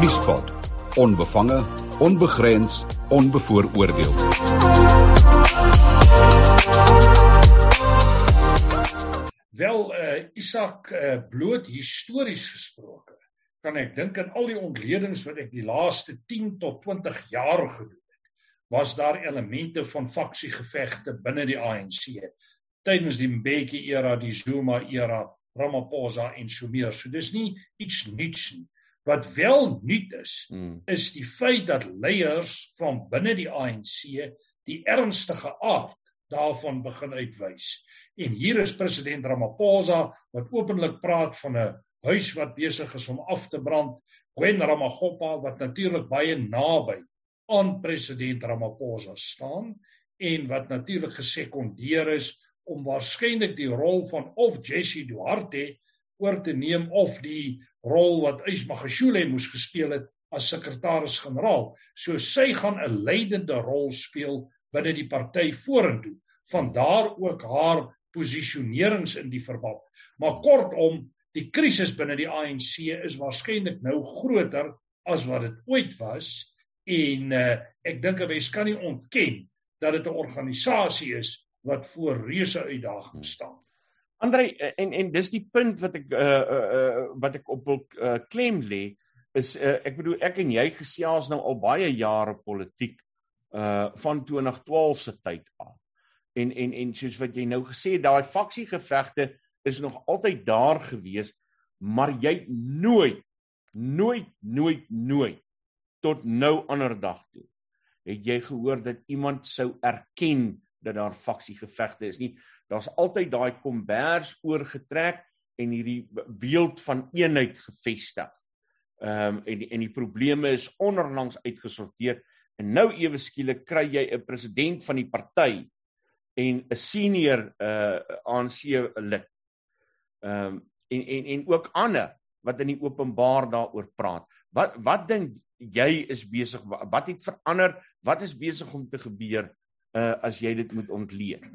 Vriespot. Onbevange, onbegrens, onbevooroordeel. Wel uh Isak uh bloot histories gesproke kan ek dink aan al die ontledings wat ek die laaste 10 tot 20 jaar gedoen het was daar elemente van faksiegevegte binne die ANC tydens die Mbeki era, die Zuma era, Ramaphosa en so meer. So dis nie iets nuuts nie. Wat wel nuut is, hmm. is die feit dat leiers van binne die ANC die ernstige aard daarvan begin uitwys. En hier is president Ramaphosa wat openlik praat van 'n huis wat besig is om af te brand. Gwen Ramaphosa wat natuurlik baie naby aan president Ramaphosa staan en wat natuurlik gesekondeer is om waarskynlik die rol van of Jesse Duarte oor te neem of die rol wat Ismagashule moes gespeel het as sekretaris-generaal. So sy gaan 'n leidende rol speel binne die party vorentoe. Van daar ook haar posisionerings in die verband. Maar kortom, die krisis binne die ANC is waarskynlik nou groter as wat dit ooit was en uh, ek dink 'n mens kan nie ontken dat dit 'n organisasie is wat voor reuse uitdagings staan. Andrei en en dis die punt wat ek uh uh wat ek op wil uh, klem lê is uh, ek bedoel ek en jy gesels nou al baie jare politiek uh van 2012 se tyd af. En en en soos wat jy nou gesê het, daai faksiegevegte is nog altyd daar gewees, maar jy nooit nooit nooit nooit tot nou ander dag toe het jy gehoor dat iemand sou erken dat daar faksiegevegte is nie. Daar's altyd daai kombers oorgetrek en hierdie beeld van eenheid gevestig. Ehm um, en en die probleme is onderlangs uitgesorteer en nou ewe skielik kry jy 'n president van die party en 'n senior uh ANC lid ehm um, en en en ook ander wat in die openbaar daaroor praat. Wat wat dink jy is besig wat het verander? Wat is besig om te gebeur uh as jy dit moet ontleed?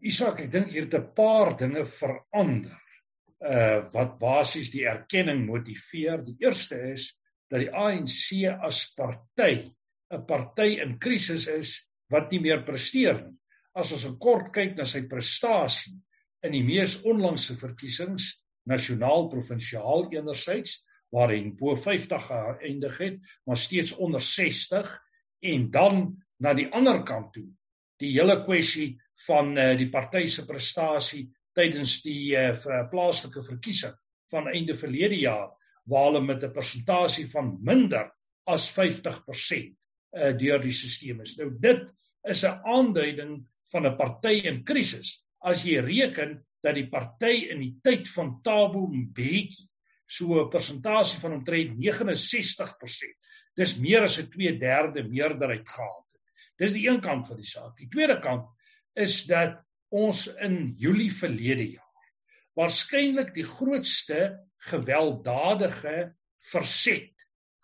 Isak, ek dink hier het 'n paar dinge verander. Uh wat basies die erkenning motiveer. Die eerste is dat die ANC as party 'n party in krisis is wat nie meer presteer nie. As ons 'n kort kyk na sy prestasie in die mees onlangse verkiesings nasionaal provinsiaal enerzijds waarin bo 50 geëindig het maar steeds onder 60 en dan na die ander kant toe die hele kwessie van uh, die party se prestasie tydens die uh, plaaslike verkiesing van einde verlede jaar waar hulle met 'n persentasie van minder as 50% uh, eh, deur die stelsel is. Nou dit is 'n aanduiding van 'n party in krisis as jy reken dat die party in die tyd van Thabo Mbeki so 'n persentasie van omtrent 69%. Dis meer as 'n 2/3 meerderheid gehad. Dis die een kant van die saak. Die tweede kant is dat ons in Julie verlede jaar waarskynlik die grootste gewelddadige verset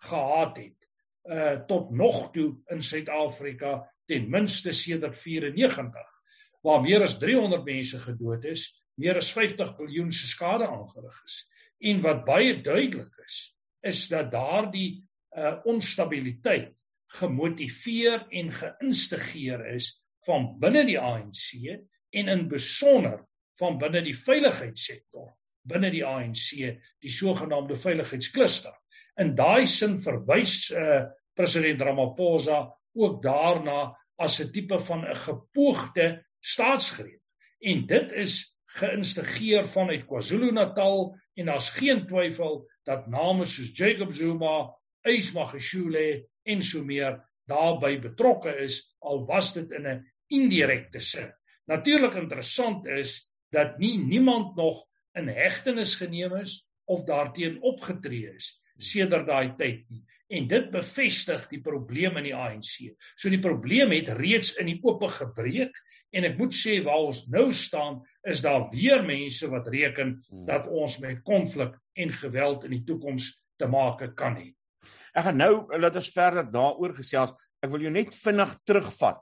gehad het uh tot nog toe in Suid-Afrika ten minste sedert 94 waar meer as 300 mense gedood is, meer as 50 miljoen se skade aangerig is. En wat baie duidelik is, is dat daardie uh, onstabiliteit gemotiveer en geïnstigeer is van binne die ANC en in besonder van binne die veiligheidssektor binne die ANC die sogenaamde veiligheidskluster. In daai sin verwys uh, president Ramaphosa ook daarna as 'n tipe van 'n gepoogde staatsgreep. En dit is geïnstigeer vanuit KwaZulu-Natal en daar's geen twyfel dat name soos Jacob Zuma, Ismagashule en so meer daarbey betrokke is al was dit in 'n indirekte sin. Natuurlik interessant is dat nie niemand nog in hegtenis geneem is of daarteen opgetree is sedert daai tyd nie en dit bevestig die probleem in die ANC. So die probleem het reeds in die oop gebreek En ek moet sê waar ons nou staan, is daar weer mense wat reken hmm. dat ons met konflik en geweld in die toekoms te maak kan hê. Ek gaan nou laat ons verder daaroor gesels. Ek wil jou net vinnig terugvat.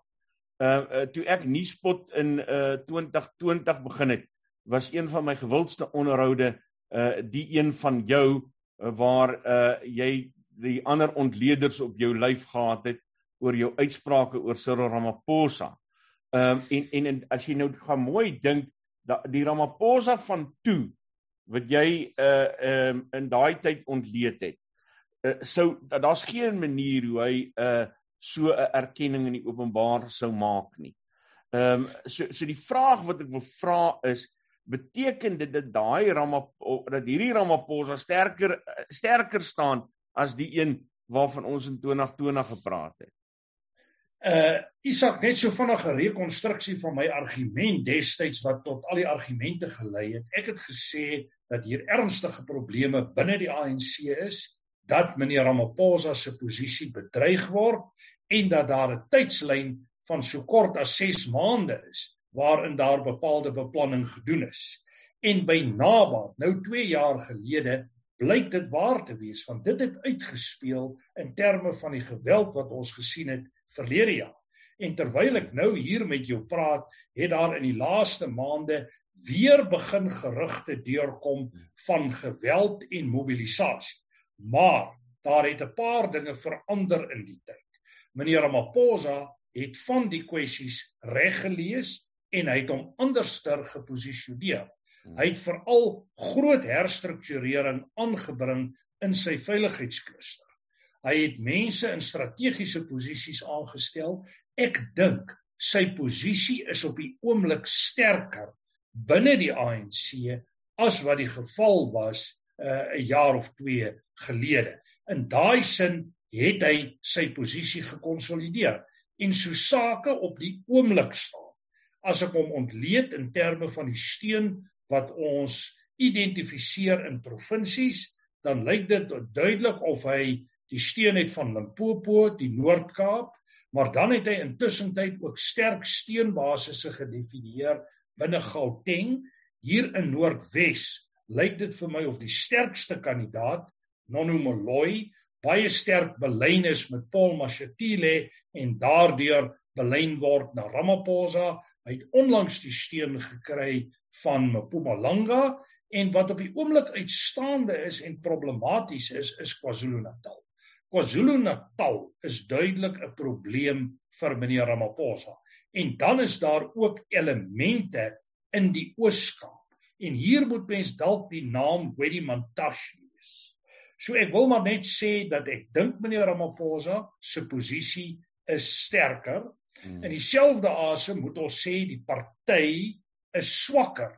Uh, uh toe ek Nuuspot in uh 2020 begin het, was een van my gewildste onderhoude uh die een van jou waar uh jy die ander ontleeders op jou lyf gehad het oor jou uitsprake oor Cyril Ramaphosa. Ehm um, en, en en as jy nou gaan mooi dink dat die Ramaphosa van toe wat jy uh ehm um, in daai tyd ontleed het. Uh, sou daar's geen manier hoe hy uh so 'n erkenning in die openbaar sou maak nie. Ehm um, so so die vraag wat ek wil vra is beteken dit dat daai Ramaphosa dat hierdie Ramaphosa sterker sterker staan as die een waarvan ons in 2020 gepraat het? Uh Isak net so vinnige rekonstruksie van my argument destyds wat tot al die argumente gelei het. Ek het gesê dat hier ernstige probleme binne die ANC is, dat meneer Ramaphosa se posisie bedreig word en dat daar 'n tydslyn van so kort as 6 maande is waarin daar bepaalde beplanning gedoen is. En by nabaat, nou 2 jaar gelede, blyk dit waar te wees want dit het uitgespeel in terme van die geweld wat ons gesien het verlede jaar. En terwyl ek nou hier met jou praat, het daar in die laaste maande weer begin gerugte deurkom van geweld en mobilisasie. Maar daar het 'n paar dinge verander in die tyd. Meneer Ramaphosa het van die kwessies reg gelees en hy het hom anderster geposisioneer. Hy het veral groot herstrukturering aangebring in sy veiligheidskluster. Hy het mense in strategiese posisies aangestel. Ek dink sy posisie is op die oomblik sterker binne die ANC as wat die geval was uh, 'n jaar of 2 gelede. In daai sin het hy sy posisie gekonsolideer en so sake op die oomblik staan. As ek hom ontleed in terme van die steun wat ons identifiseer in provinsies, dan lyk dit duidelik of hy die steun het van Limpopo, die Noord-Kaap, maar dan het hy intussen tyd ook sterk steunbasisse gedefinieer binne Gauteng hier in Noordwes. Lyk dit vir my of die sterkste kandidaat Nono Moloi baie sterk belyn is met Paul Mashatile en daardeur belyn word na Ramaphosa. Hy het onlangs die steun gekry van Mpumalanga en wat op die oomblik uitstaande is en problematies is is KwaZulu-Natal. KwaZulu-Natal is duidelik 'n probleem vir meneer Ramaphosa. En dan is daar ook elemente in die Ooskaap. En hier moet mens dalk die naam Gwedi Mantashe lees. So ek wil maar net sê dat ek dink meneer Ramaphosa se posisie is sterker. Hmm. In dieselfde asem moet ons sê die party is swakker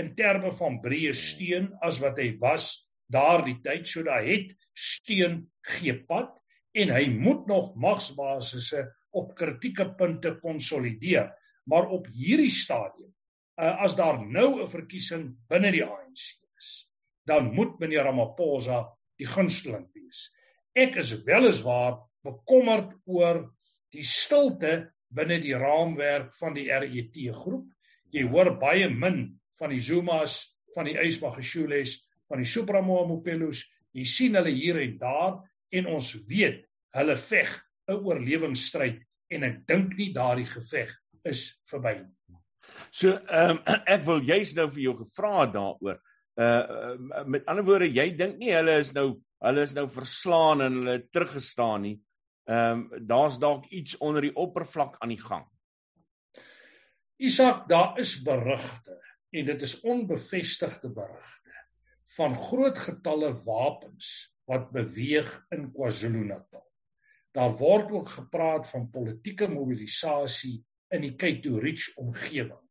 in terme van breë steun as wat hy was daardie tyd so dat het steun gepad en hy moet nog magsbasisse op kritieke punte konsolideer maar op hierdie stadium uh, as daar nou 'n verkiesing binne die ANC is dan moet meneer Ramaphosa die gunsteling wees ek is weliswaar bekommerd oor die stilte binne die raamwerk van die RET groep jy hoor baie min van die Zumas, van die Ysmageshules, van die Supramoamopelus. Jy sien hulle hier en daar en ons weet hulle veg 'n oorlewingsstryd en ek dink nie daardie geveg is verby nie. So ehm um, ek wil juist nou vir jou gevra daaroor. Uh met ander woorde, jy dink nie hulle is nou hulle is nou verslaan en hulle teruggestaan nie. Ehm um, daar's dalk iets onder die oppervlak aan die gang. Isak, daar is berigte en dit is onbevestigde berigte van groot getalle wapens wat beweeg in KwaZulu-Natal. Daar word ook gepraat van politieke mobilisasie in die Cape Ridge omgewing.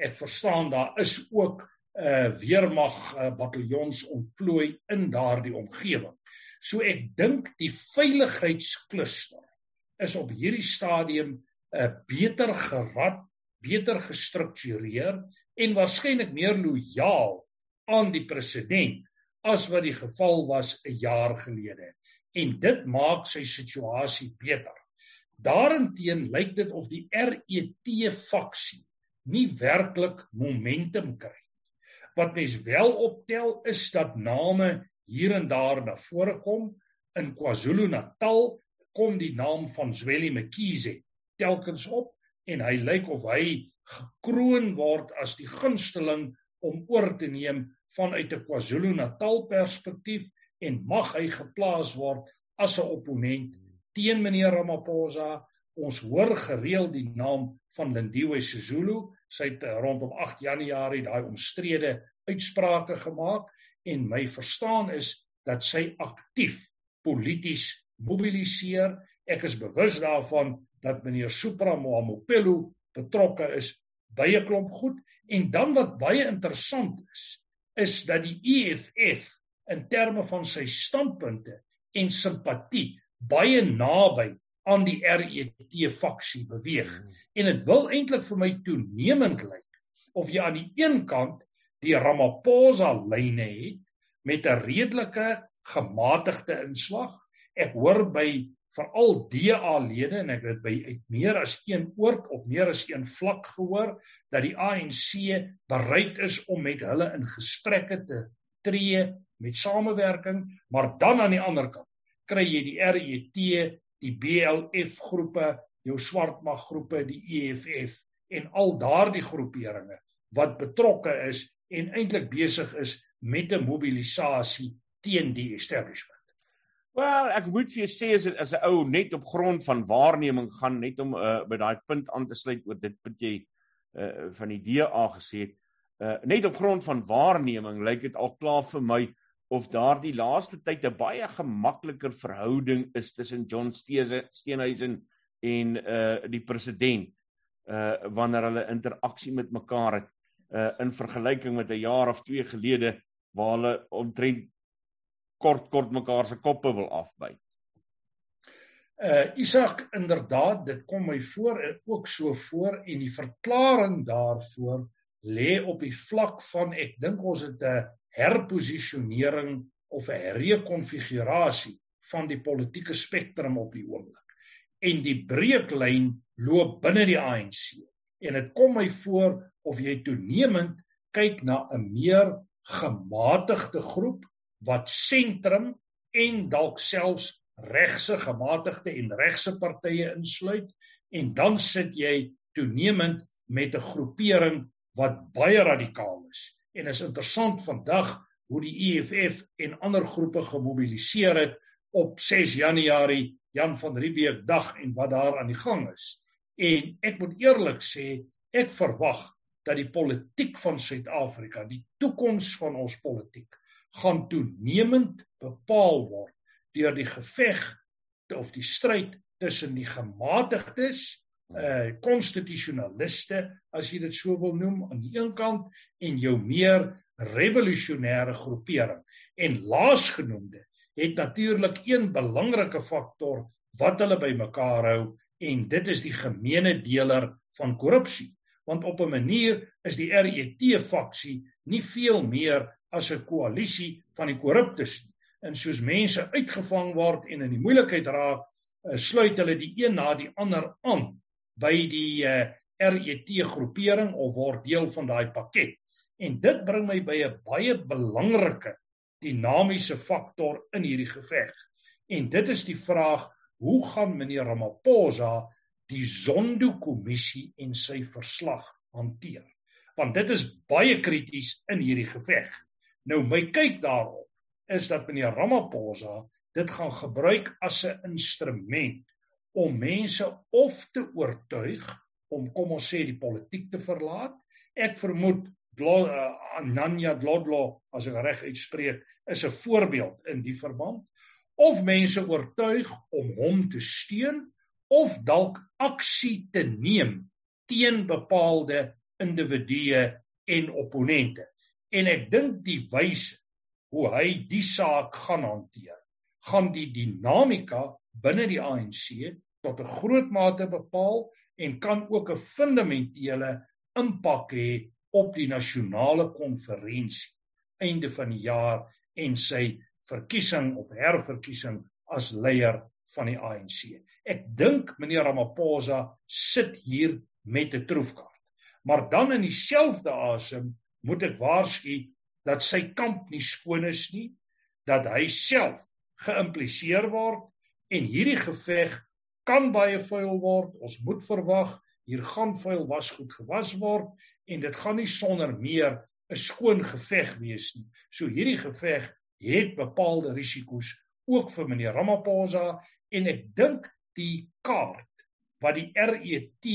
Ek verstaan daar is ook 'n uh, eh, weermag uh, bataljons ontplooi in daardie omgewing. So ek dink die veiligheidskluster is op hierdie stadium 'n uh, beter gerad beter gestruktureer en waarskynlik meer lojaal aan die president as wat die geval was 'n jaar gelede. En dit maak sy situasie beter. Daarenteen lyk dit of die RET faksie nie werklik momentum kry nie. Wat mens wel optel is dat name hier en daar na vore kom. In KwaZulu-Natal kom die naam van Zweli Mkhize telkens op en hy lyk of hy gekroon word as die gunsteling om oor te neem vanuit 'n KwaZulu-Natal perspektief en mag hy geplaas word as 'n opponent teen meneer Ramaphosa. Ons hoor gereeld die naam van Lindiwe Sisulu. Sy het eh, rondom 8 Januarie daai omstrede uitsprake gemaak en my verstaan is dat sy aktief polities mobiliseer. Ek is bewus daarvan dat meneer Supra Mohamopelo betrokke is by 'n klomp goed en dan wat baie interessant is is dat die EFF in terme van sy standpunte en simpatie baie naby aan die RET faksie beweeg mm. en dit wil eintlik vir my toenemend lyk of jy aan die een kant die Ramaphosa lyne het met 'n redelike gematigde inslag ek hoor by veral DA lede en ek het by uit meer as een oort op meer as een vlak gehoor dat die ANC bereid is om met hulle in gesprekke te tree met samewerking maar dan aan die ander kant kry jy die RET die BLF groepe jou swartmag groepe die EFF en al daardie groeperinge wat betrokke is en eintlik besig is met 'n mobilisasie teen die establishment Wel, ek moet vir jou sê as as 'n ou net op grond van waarneming gaan net om uh, by daai punt aan te sluit oor dit wat jy uh, van die DA gesê het. Uh, net op grond van waarneming lyk dit al klaar vir my of daardie laaste tyd 'n baie gemakliker verhouding is tussen John Steenhuisen en uh die president uh wanneer hulle interaksie met mekaar het uh in vergelyking met 'n jaar of 2 gelede waar hulle omtrent kort kort mekaar se koppe wil afbyt. Uh Isak inderdaad dit kom my voor ook so voor en die verklaring daarvoor lê op die vlak van ek dink ons het 'n herposisionering of 'n herrekonfigurasie van die politieke spektrum op die oomblik. En die breuklyn loop binne die ANC. En dit kom my voor of jy toenemend kyk na 'n meer gematigde groep wat sentrum en dalk selfs regse gematigde en regse partye insluit en dan sit jy toenemend met 'n groepering wat baie radikaal is en is interessant vandag hoe die EFF en ander groepe gemobiliseer het op 6 Januarie Jan van Riebeeck dag en wat daar aan die gang is. En ek moet eerlik sê ek verwag dat die politiek van Suid-Afrika die toekoms van ons politiek gaan toenemend bepaal word deur die geveg of die stryd tussen die gematigdes uh konstitusionaliste as jy dit so wil noem aan die een kant en jou meer revolusionêre groepering. En laasgenoemde het natuurlik een belangrike faktor wat hulle bymekaar hou en dit is die gemeene deler van korrupsie. Want op 'n manier is die RET faksie nie veel meer as 'n koalisie van die korruptes nie. En soos mense uitgevang word en in die moeilikheid raak, uh, sluit hulle die een na die ander aan by die uh, eh, RET groepering of word deel van daai pakket. En dit bring my by 'n baie belangrike dinamiese faktor in hierdie geveg. En dit is die vraag: hoe gaan meneer Ramaphosa die Zondo-kommissie en sy verslag hanteer? Want dit is baie krities in hierdie geveg. Nou my kyk daarop is dat meneer Ramaphosa dit gaan gebruik as 'n instrument om mense of te oortuig om kom ons sê die politiek te verlaat. Ek vermoed uh, Ananya Dlodlo as ek reg uitspreek is 'n voorbeeld in die verband of mense oortuig om hom te steun of dalk aksie te neem teen bepaalde individue en opponente en ek dink die wyse hoe hy die saak gaan hanteer gaan die dinamika binne die ANC tot 'n groot mate bepaal en kan ook 'n fundamentele impak hê op die nasionale konferensie einde van die jaar en sy verkiesing of herverkiesing as leier van die ANC. Ek dink meneer Ramaphosa sit hier met 'n troefkaart. Maar dan in dieselfde asem moet ek waarsku dat sy kamp nie skoon is nie, dat hy self geïmpliseer word en hierdie geveg kan baie vuil word. Ons moet verwag hier gaan vuil wasgoed gewas word en dit gaan nie sonder meer 'n skoon geveg wees nie. So hierdie geveg het bepaalde risiko's ook vir meneer Ramaphosa en ek dink die kaart wat die RET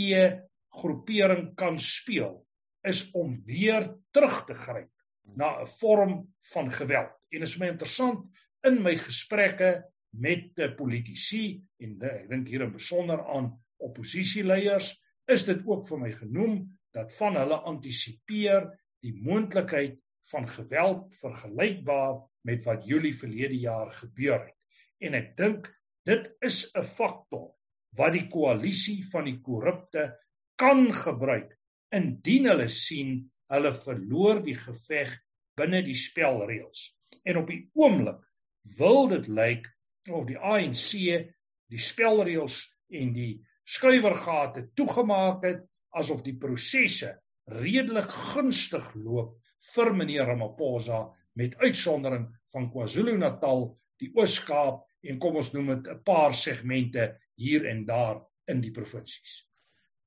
groepering kan speel is om weer terug te gryp na 'n vorm van geweld. En dit is my interessant in my gesprekke met die politici en de, ek dink hier in besonder aan oppositieleiers is dit ook vir my genoem dat van hulle antisipeer die moontlikheid van geweld vergelykbaar met wat Julie verlede jaar gebeur het. En ek dink dit is 'n faktor wat die koalisie van die korrupte kan gebruik indien hulle sien hulle verloor die geveg binne die spelreëls. En op die oomblik wil dit lyk of die ANC die spelreëls en die skuiwergate toegemaak het asof die prosesse redelik gunstig loop vir meneer Ramaphosa met uitsondering van KwaZulu-Natal, die Oos-Kaap en kom ons noem dit 'n paar segmente hier en daar in die provinsies.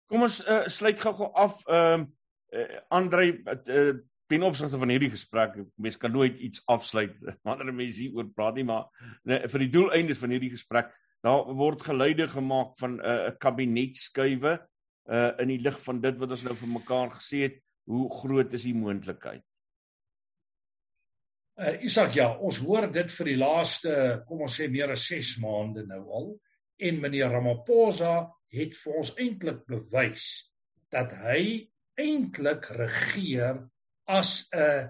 Kom ons uh, sluit gou-gou af ehm uh, uh, Andre uh, ten opsigte van hierdie gesprek. Mens kan nooit iets afsluit wanneer mense hier oor praat nie, maar nee, vir die doeleindes van hierdie gesprek, daar word geluide gemaak van 'n uh, kabinetskuive uh in die lig van dit wat ons nou vir mekaar gesê het, hoe groot is die moontlikheid? Uh Isak ja, ons hoor dit vir die laaste, kom ons sê meer as 6 maande nou al en meneer Ramaphosa het vir ons eintlik bewys dat hy eintlik regeer as 'n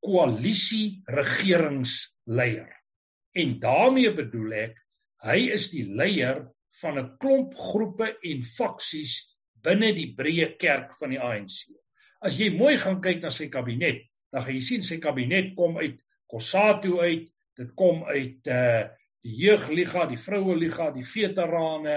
koalisie regeringsleier. En daarmee bedoel ek hy is die leier van 'n klomp groepe en faksies binne die breë kerk van die ANC. As jy mooi gaan kyk na sy kabinet, dan gaan jy sien sy kabinet kom uit Kossatu uit, dit kom uit uh die jeugliga, die vroueliga, die veterane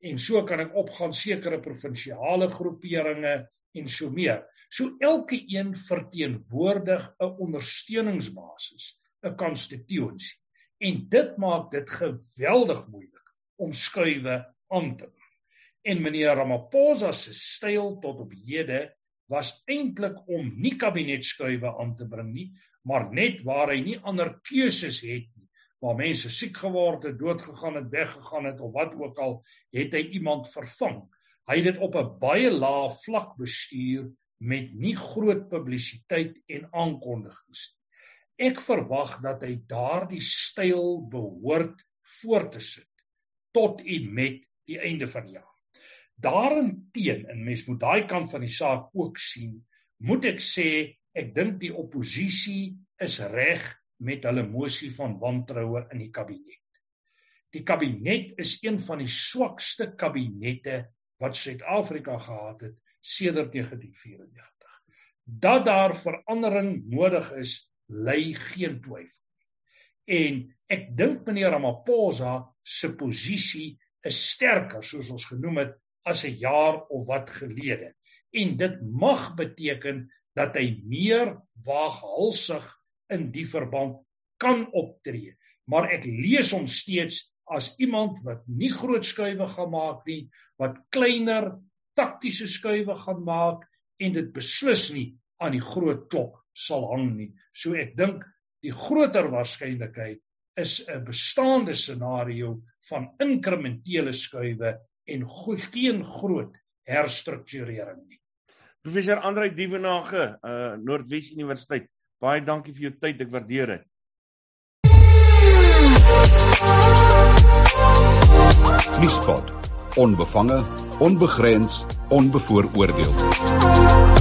en so kan ek opgaan sekere provinsiale groeperinge en so meer. So elke een verteenwoordig 'n ondersteuningsbasis, 'n constituency. En dit maak dit geweldig moeilik om skuwe aan te bring. En meneer Ramaphosa se styl tot op hede was eintlik om nie kabinetskuive aan te bring nie, maar net waar hy nie ander keuses het nie, waar mense siek geword het, dood gegaan het, weggegaan het of wat ook al, het hy iemand vervang. Hy het dit op 'n baie lae vlak bestuur met nie groot publisiteit en aankondigings nie. Ek verwag dat hy daardie styl behoort voort te sit tot en met die einde van die jaar. Daarenteen, en mens moet daai kant van die saak ook sien, moet ek sê ek dink die oppositie is reg met hulle mosie van wantroue in die kabinet. Die kabinet is een van die swakste kabinette wat Suid-Afrika gehad het sedert 1994. Dat daar verandering nodig is, lê geen twyfel. En ek dink meneer Ramaphosa se posisie is sterker soos ons genoem het as 'n jaar of wat gelede. En dit mag beteken dat hy meer waaghalsig in die verband kan optree. Maar ek lees hom steeds as iemand wat nie groot skuwe gaan maak nie, wat kleiner taktiese skuwe gaan maak en dit beslis nie aan die groot klok sal hang nie. So ek dink die groter waarskynlikheid is 'n bestaande scenario van inkrementele skuwe en geen groot herstrukturering nie. Professor Andrei Dievenage, uh Noordwes Universiteit. Baie dankie vir jou tyd, ek waardeer dit. Nuuspot. Onbevange, onbegrens, onbevooroordeel.